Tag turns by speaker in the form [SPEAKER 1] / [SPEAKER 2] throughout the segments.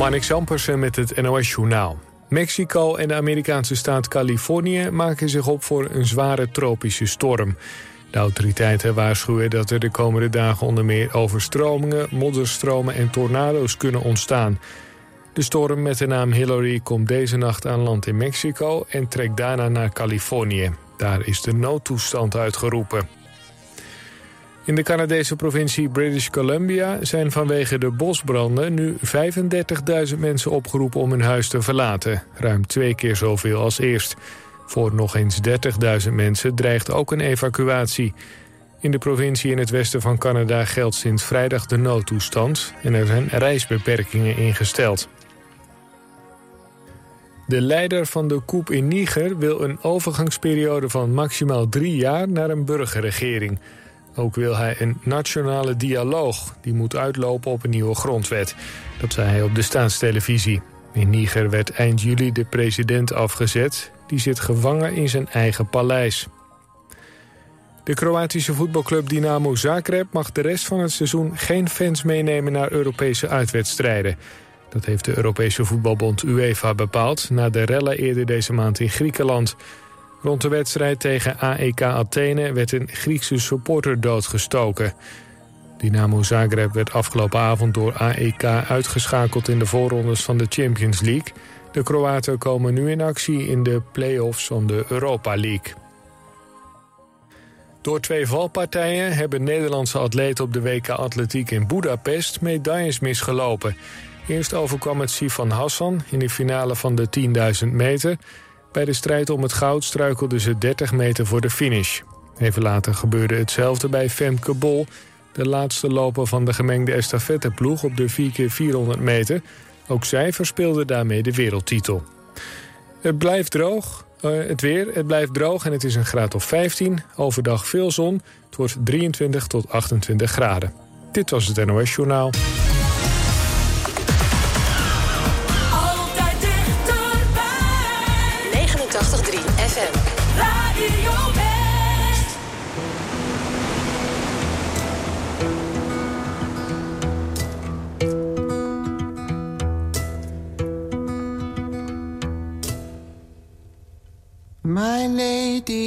[SPEAKER 1] Marnik Sampersen met het NOS-journaal. Mexico en de Amerikaanse staat Californië maken zich op voor een zware tropische storm. De autoriteiten waarschuwen dat er de komende dagen onder meer overstromingen, modderstromen en tornado's kunnen ontstaan. De storm met de naam Hillary komt deze nacht aan land in Mexico en trekt daarna naar Californië. Daar is de noodtoestand uitgeroepen. In de Canadese provincie British Columbia zijn vanwege de bosbranden nu 35.000 mensen opgeroepen om hun huis te verlaten. Ruim twee keer zoveel als eerst. Voor nog eens 30.000 mensen dreigt ook een evacuatie. In de provincie in het westen van Canada geldt sinds vrijdag de noodtoestand... en er zijn reisbeperkingen ingesteld. De leider van de coup in Niger wil een overgangsperiode van maximaal drie jaar naar een burgerregering... Ook wil hij een nationale dialoog. Die moet uitlopen op een nieuwe grondwet. Dat zei hij op de staatstelevisie. In Niger werd eind juli de president afgezet. Die zit gevangen in zijn eigen paleis. De Kroatische voetbalclub Dynamo Zagreb mag de rest van het seizoen geen fans meenemen naar Europese uitwedstrijden. Dat heeft de Europese voetbalbond UEFA bepaald na de rellen eerder deze maand in Griekenland. Rond de wedstrijd tegen AEK Athene werd een Griekse supporter doodgestoken. Dynamo Zagreb werd afgelopen avond door AEK uitgeschakeld in de voorrondes van de Champions League. De Kroaten komen nu in actie in de play-offs van de Europa League. Door twee valpartijen hebben Nederlandse atleten op de WK Atletiek in Budapest medailles misgelopen. Eerst overkwam het Sifan Hassan in de finale van de 10.000 meter. Bij de strijd om het goud struikelde ze 30 meter voor de finish. Even later gebeurde hetzelfde bij Femke Bol... de laatste loper van de gemengde estafetteploeg op de 4x400 meter. Ook zij verspeelde daarmee de wereldtitel. Het blijft droog, uh, het weer, het blijft droog en het is een graad of 15. Overdag veel zon, het wordt 23 tot 28 graden. Dit was het NOS Journaal.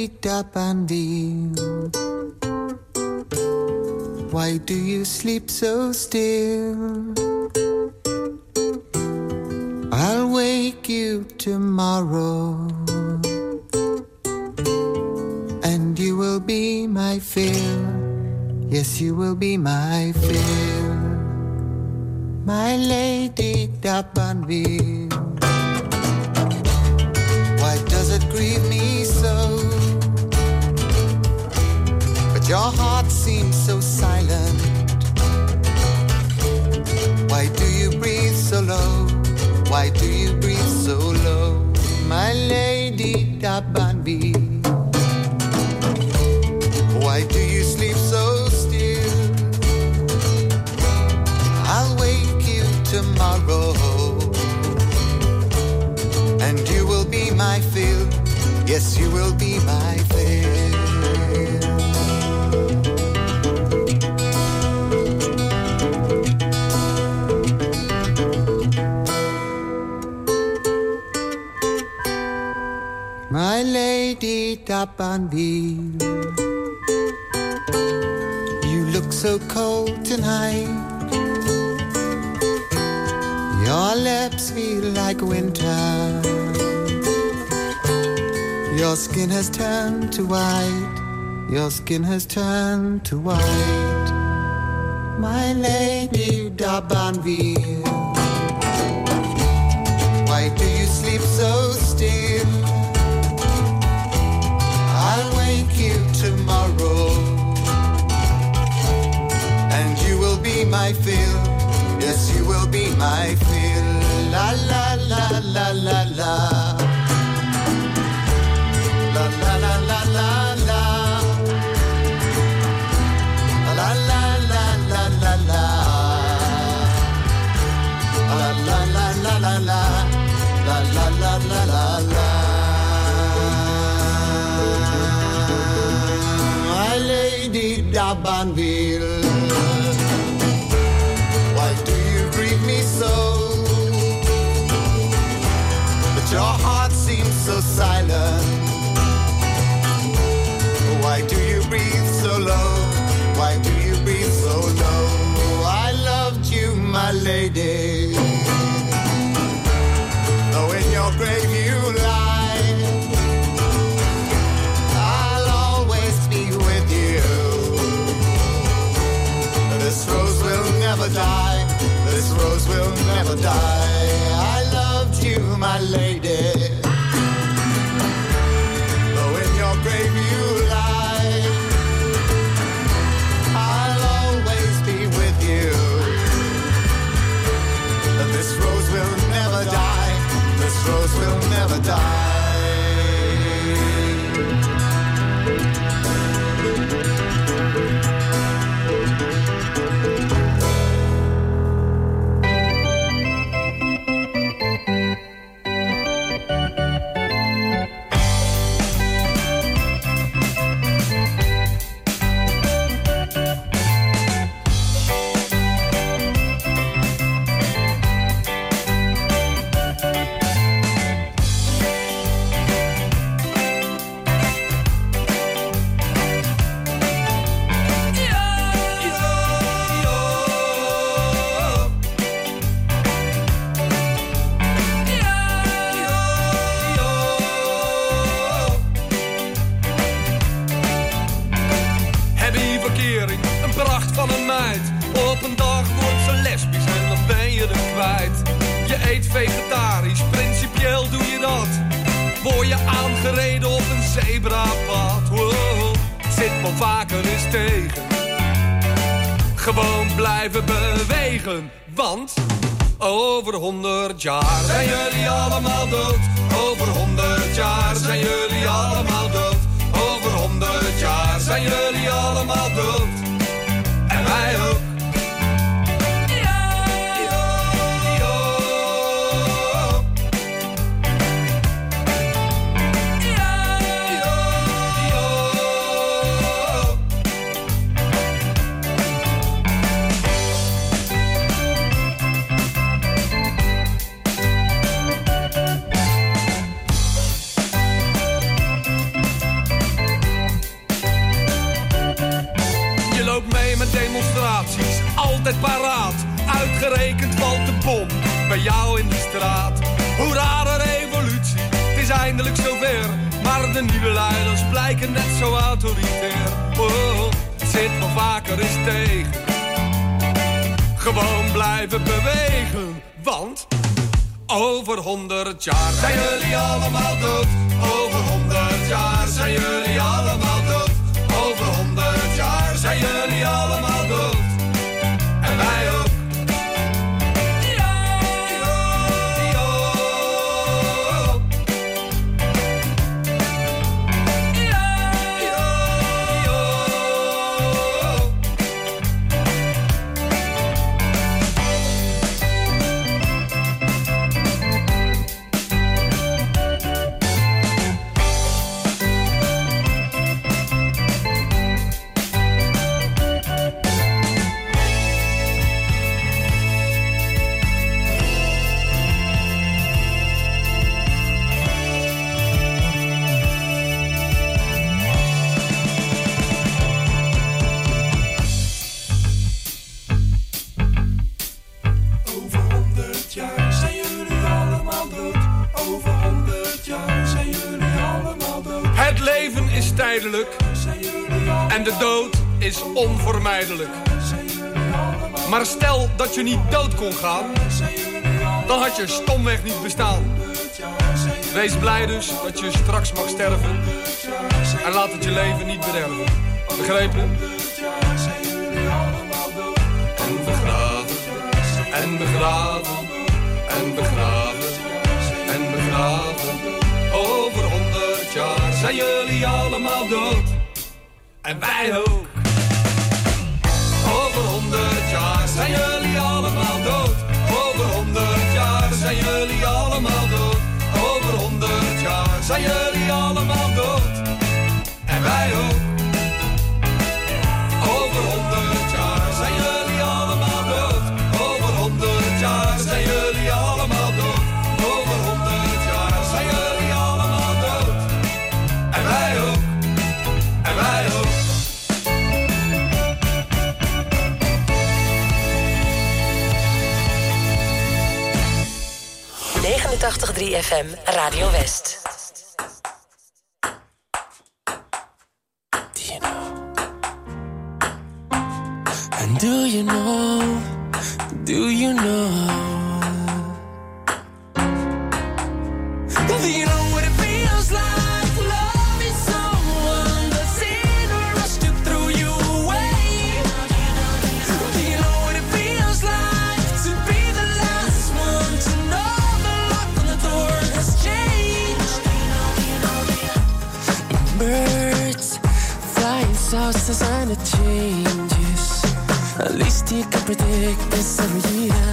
[SPEAKER 2] Lady D'Arbanville, why do you sleep so still? I'll wake you tomorrow, and you will be my fill. Yes, you will be my fill, my lady D'Arbanville. Your heart seems so silent. Why do you breathe so low? Why do you breathe so low? My lady D'Arbanville. Why do you sleep so still? I'll wake you tomorrow and you will be my fill. Yes, you will be my My lady D'Arbanville, you look so cold tonight. Your lips feel like winter. Your skin has turned to white. Your skin has turned to white. My lady D'Arbanville. Why do you sleep so my fill. Yes, you will be my fill. La la la la la la. Never die.
[SPEAKER 3] Jou in de straat. Hoe rare revolutie, het is eindelijk zover. Maar de nieuwe leiders blijken net zo autoritair. Oh, het zit wel vaker eens tegen. Gewoon blijven bewegen, want over honderd jaar zijn jullie allemaal dood. Over honderd jaar zijn jullie allemaal dood. Over honderd jaar zijn jullie allemaal is onvermijdelijk. Maar stel dat je niet dood kon gaan, dan had je stomweg niet bestaan. Wees blij dus dat je straks mag sterven en laat het je leven niet bederven. Begrepen? En begraven, en begraven, en begraven, en begraven. Over honderd jaar zijn jullie allemaal dood. En wij ook. Honderd jaar zijn jullie allemaal dood. Over honderd jaar zijn jullie allemaal dood. Over honderd jaar zijn jullie allemaal dood. En wij ook.
[SPEAKER 4] FM Radio West.
[SPEAKER 5] Do you know? And do you know? Do you know? It's a sign of changes. At least you can predict this every year.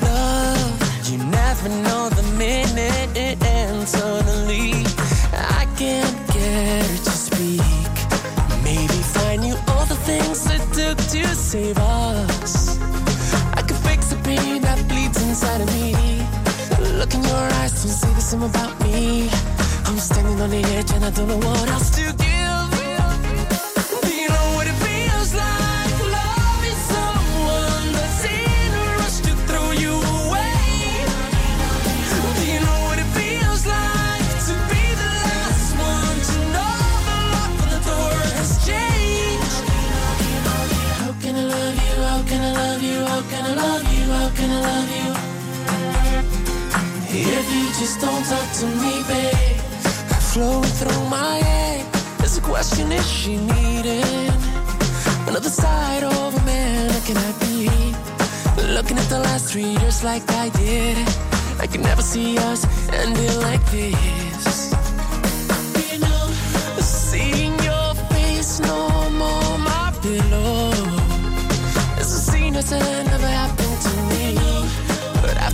[SPEAKER 5] Love, you never know the minute it ends suddenly. I can't get her to speak. Maybe find you all the things it took to save us. I can fix the pain that bleeds inside of me. Look in your eyes, don't say the same about me. I'm standing on the edge and I don't know what else to do. Just don't talk to me, babe. Flowing through my head. There's a question is she needing another side of a man? Looking at be looking at the last three years like I did. I can never see us ending like this. Seeing your face no more, my pillow. It's a scene that's never happened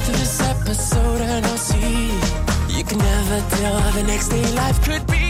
[SPEAKER 5] through this episode and I'll see. You can never tell how the next day life could be.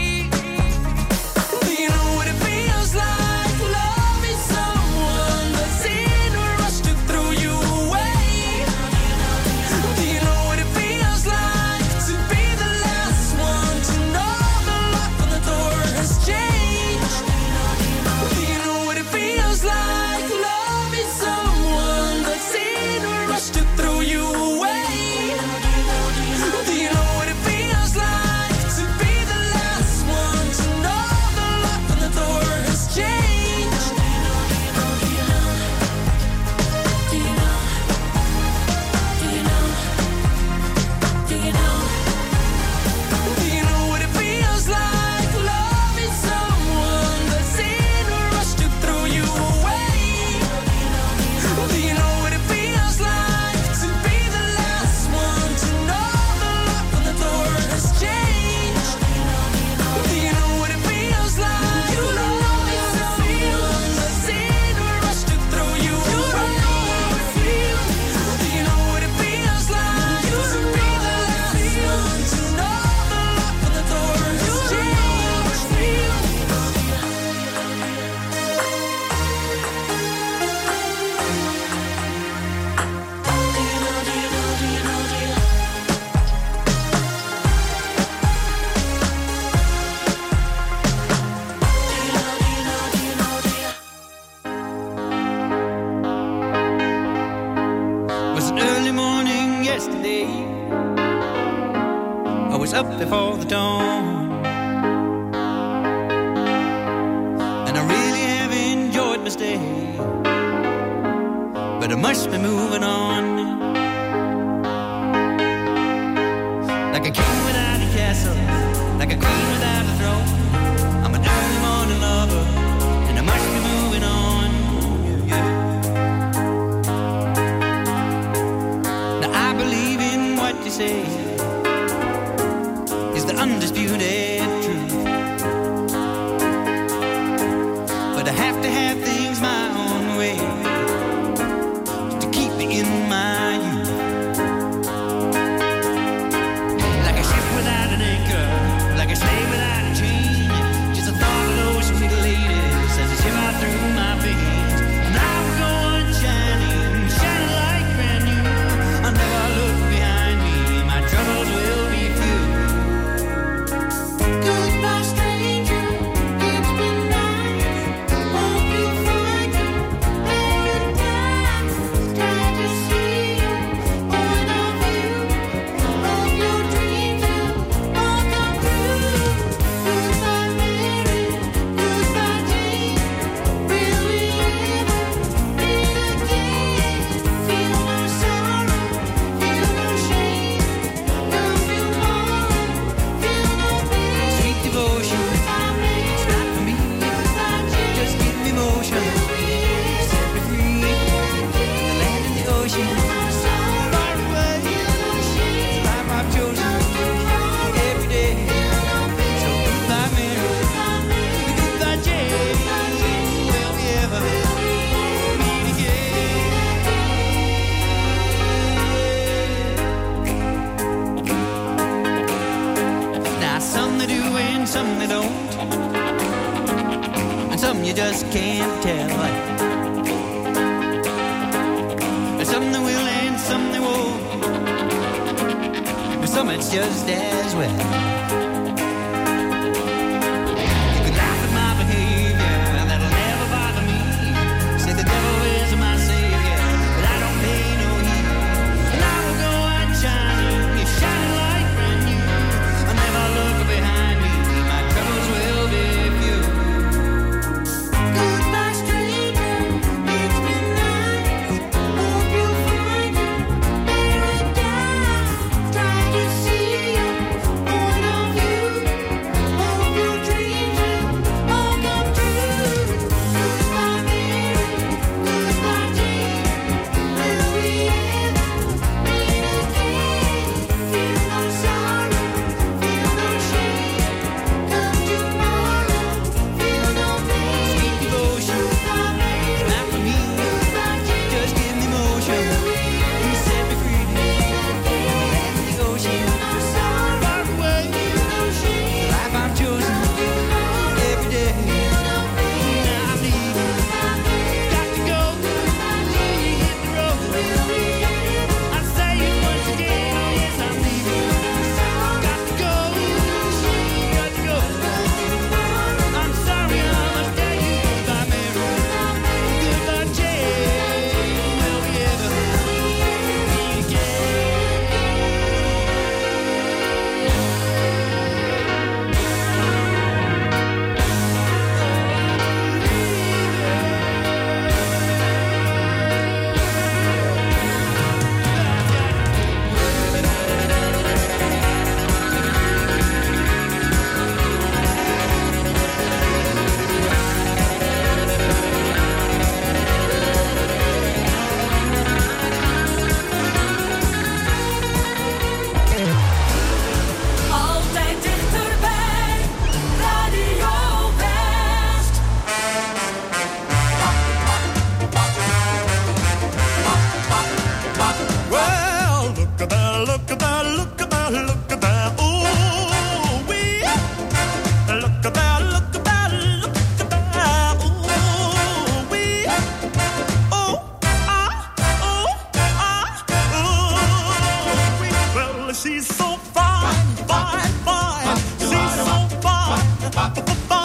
[SPEAKER 6] She's so fine, fine, fine. She's so fine,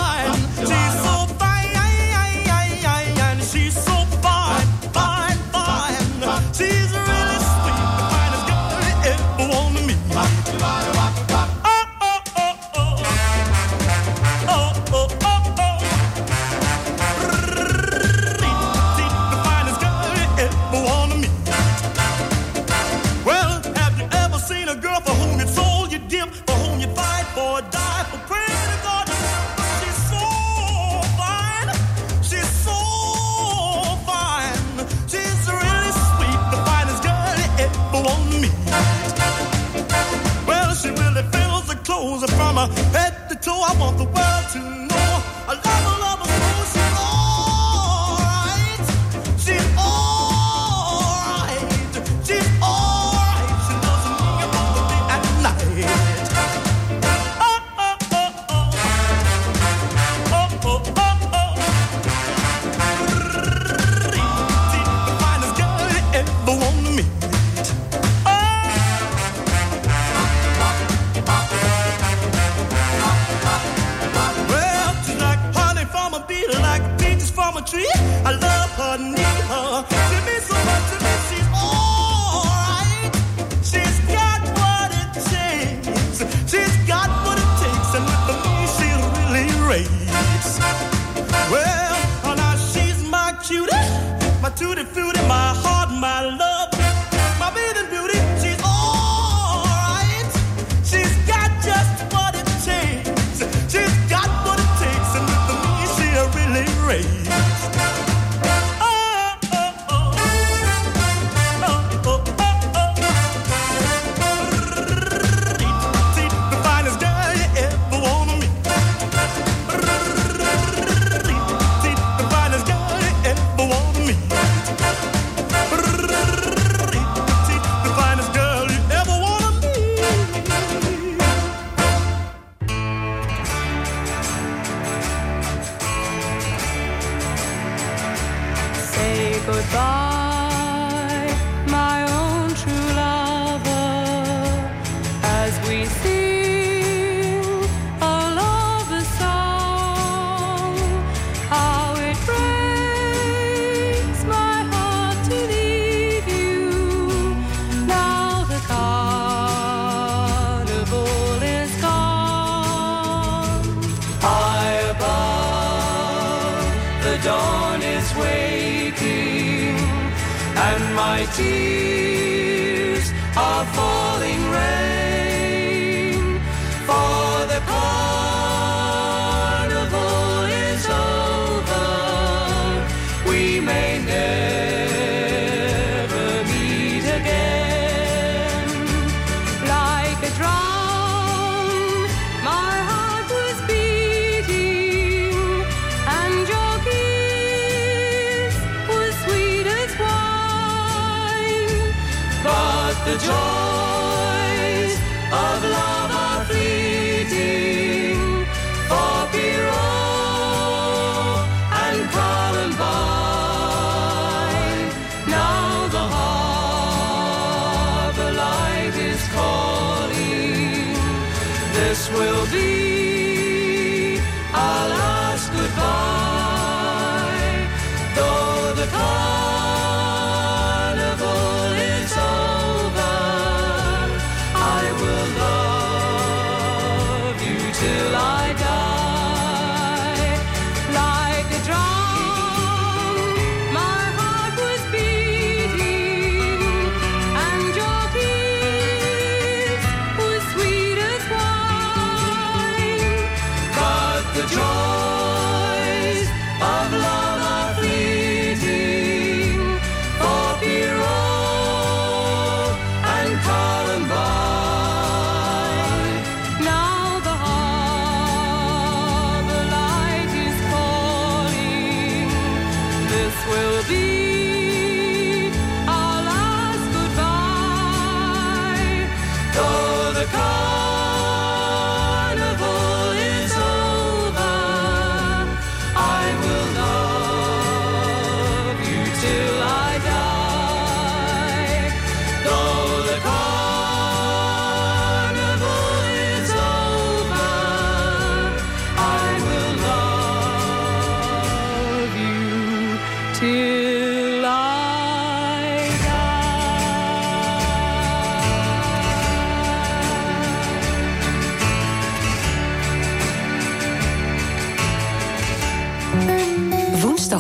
[SPEAKER 5] will be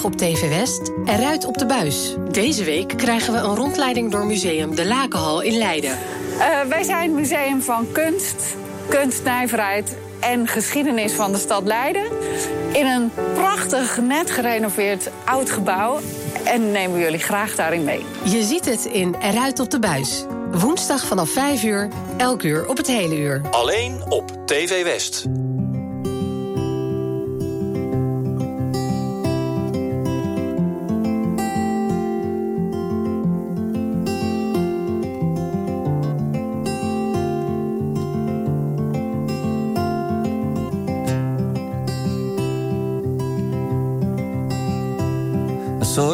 [SPEAKER 4] Op TV West, eruit op de buis. Deze week krijgen we een rondleiding door museum De Lakenhal in Leiden.
[SPEAKER 7] Eh, wij zijn het museum van kunst, kunstnijverheid en geschiedenis van de stad Leiden. In een prachtig, net gerenoveerd oud gebouw. En nemen we jullie graag daarin mee.
[SPEAKER 4] Je ziet het in Eruit op de buis. Woensdag vanaf 5 uur, elk uur op het hele uur.
[SPEAKER 8] Alleen op TV West.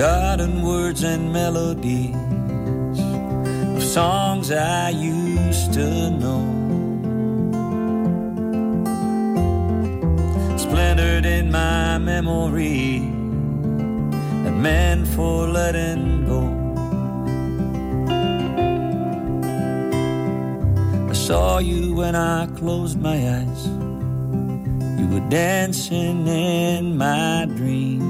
[SPEAKER 9] Forgotten words and melodies of songs I used to know. Splintered in my memory and meant for letting go. I saw you when I closed my eyes. You were dancing in my dream.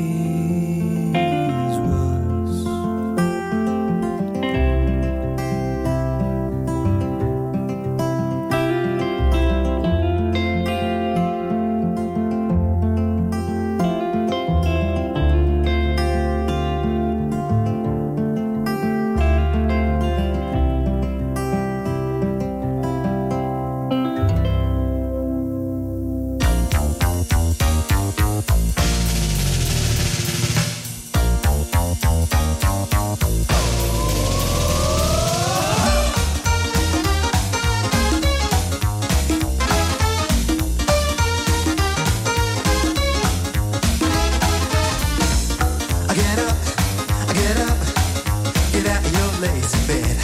[SPEAKER 2] your lazy bed.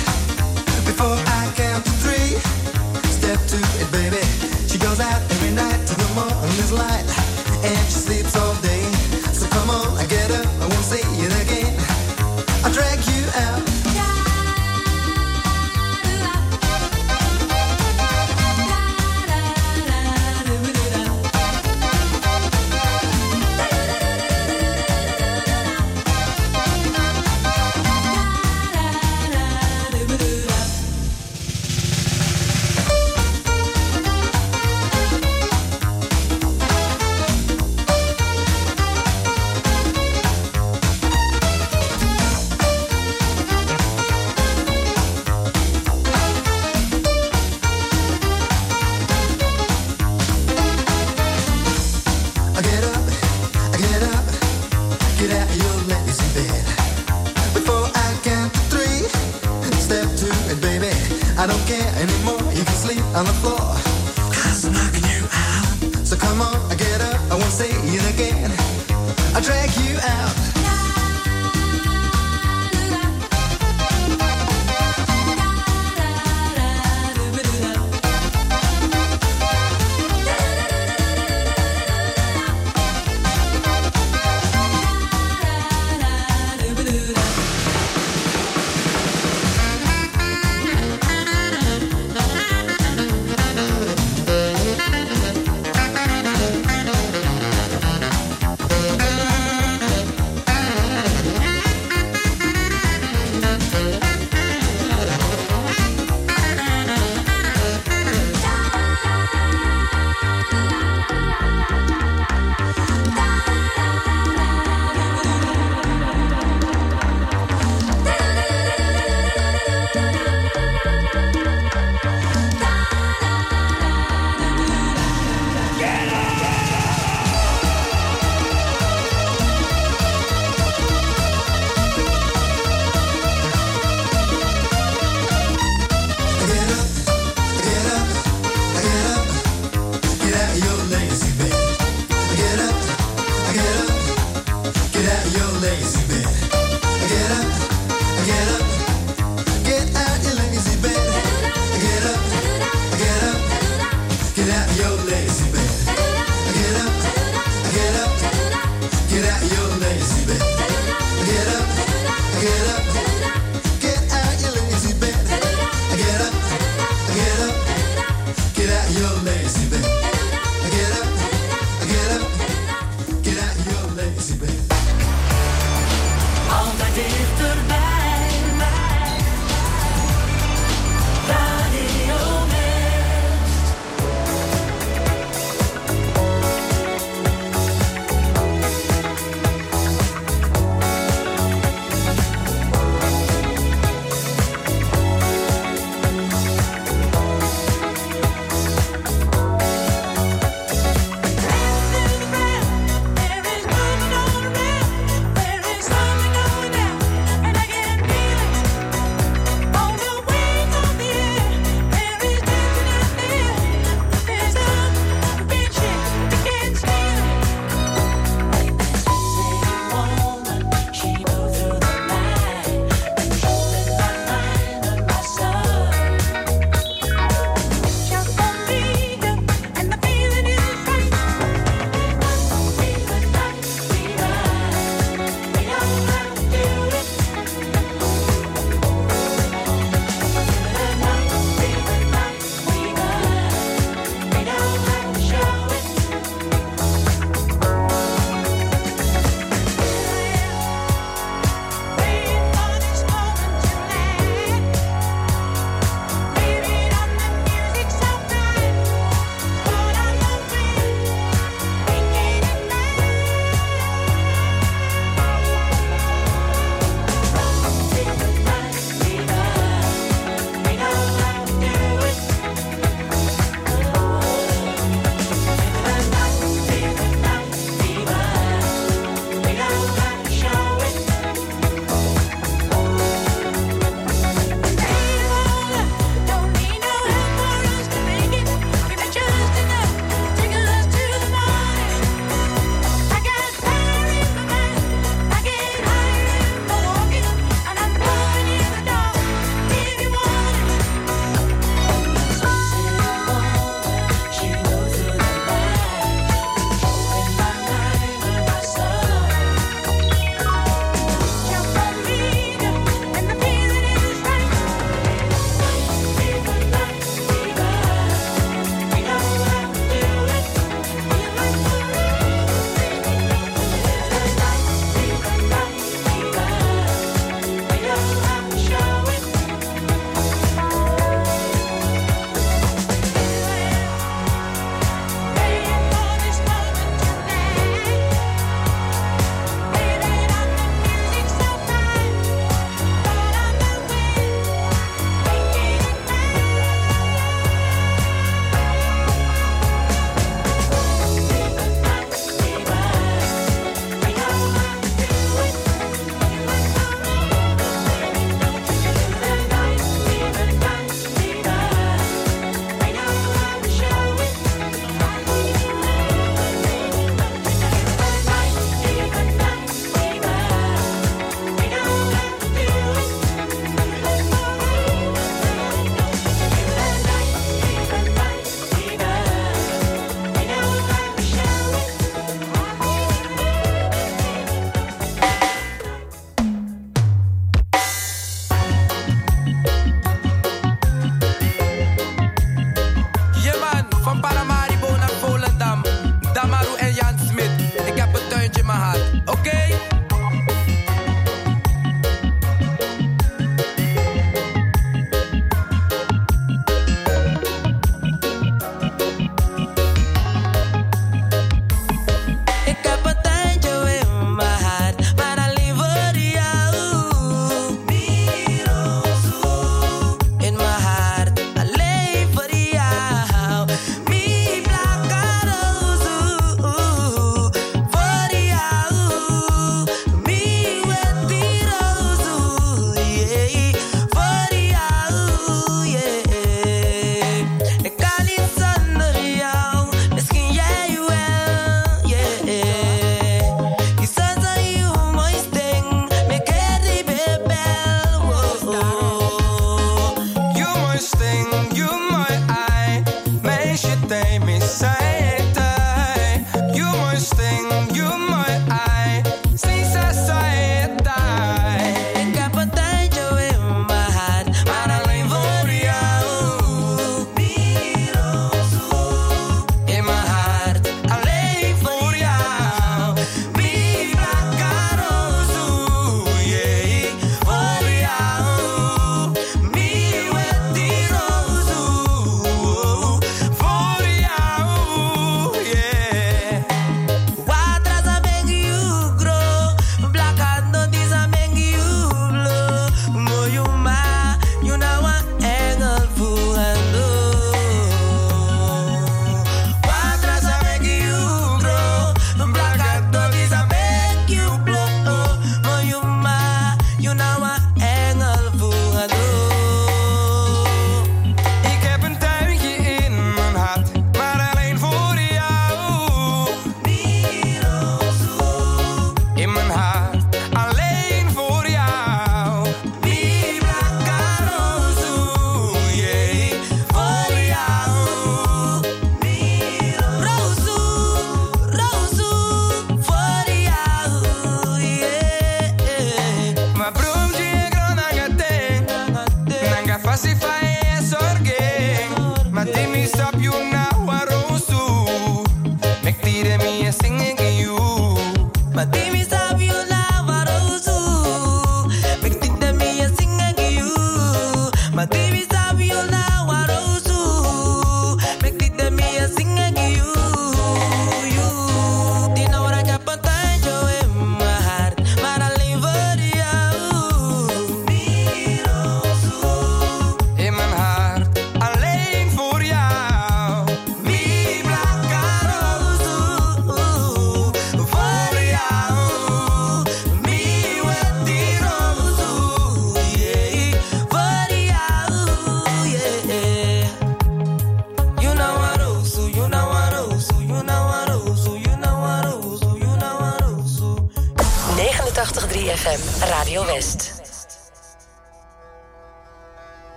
[SPEAKER 2] Before I count to three, step to it, baby. She goes out every night to the morning's light, and she sleeps all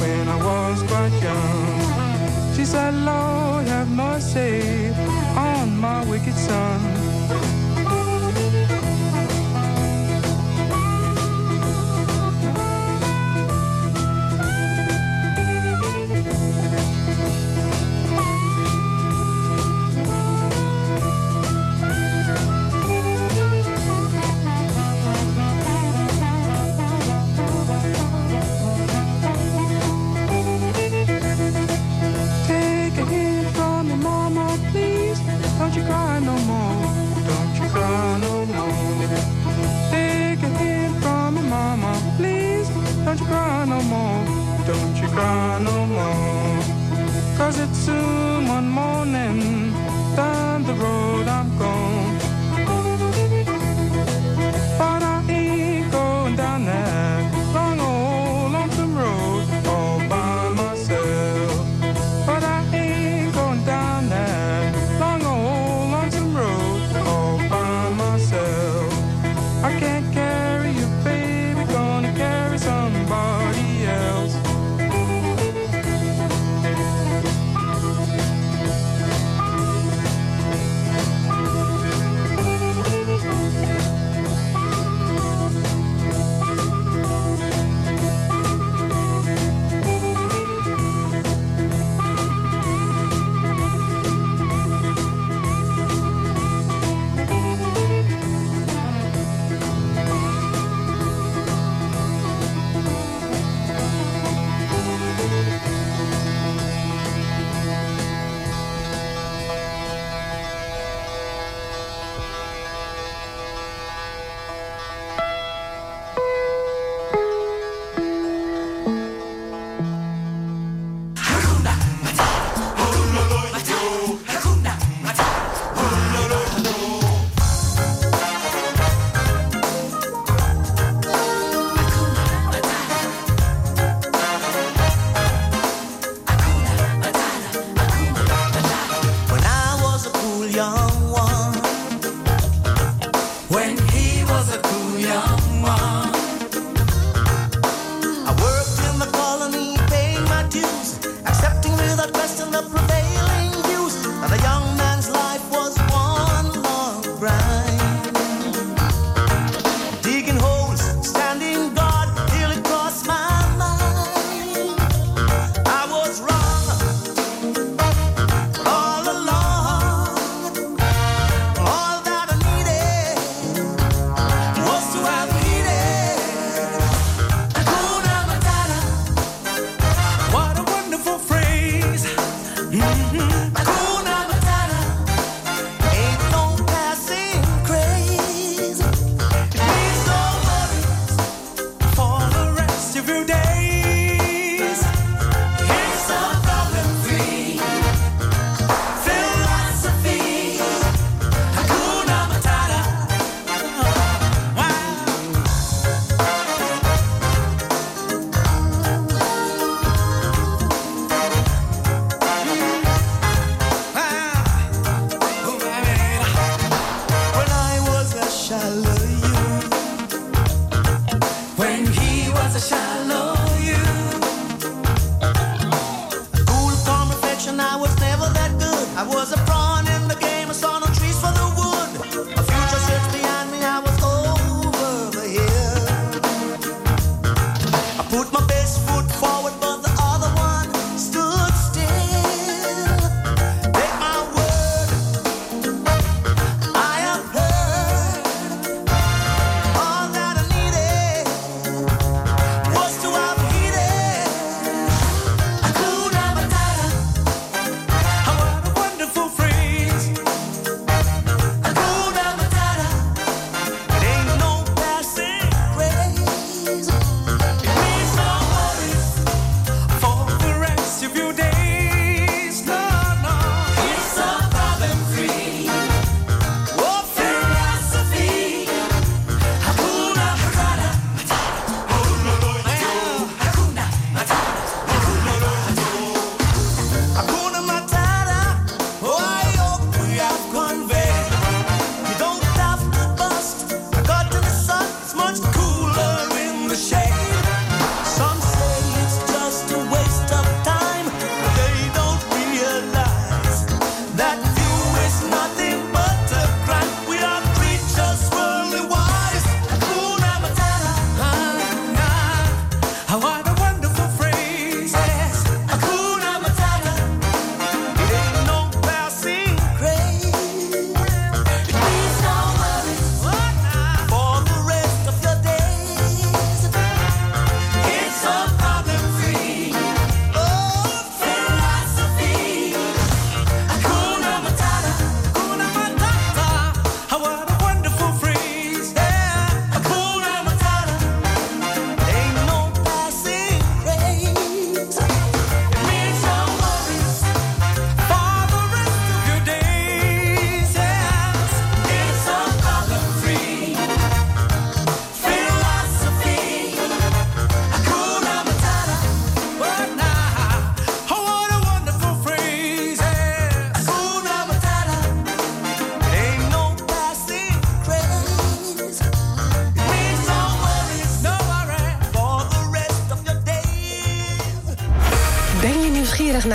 [SPEAKER 10] when I was quite young. She said, Lord, have mercy on my wicked son. cry no more, don't you cry no more. Cause it's soon one morning, down the road I'm gone.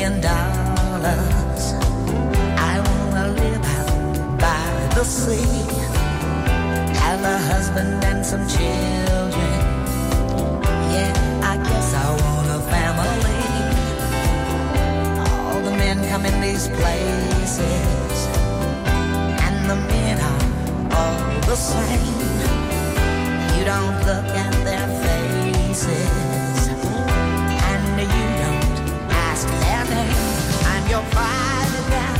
[SPEAKER 11] million dollars. I wanna live out by the sea. Have a husband and some children. Yeah, I guess I want a family. All the men come in these places, and the men are all the same. You don't look at their faces. your
[SPEAKER 5] pride now.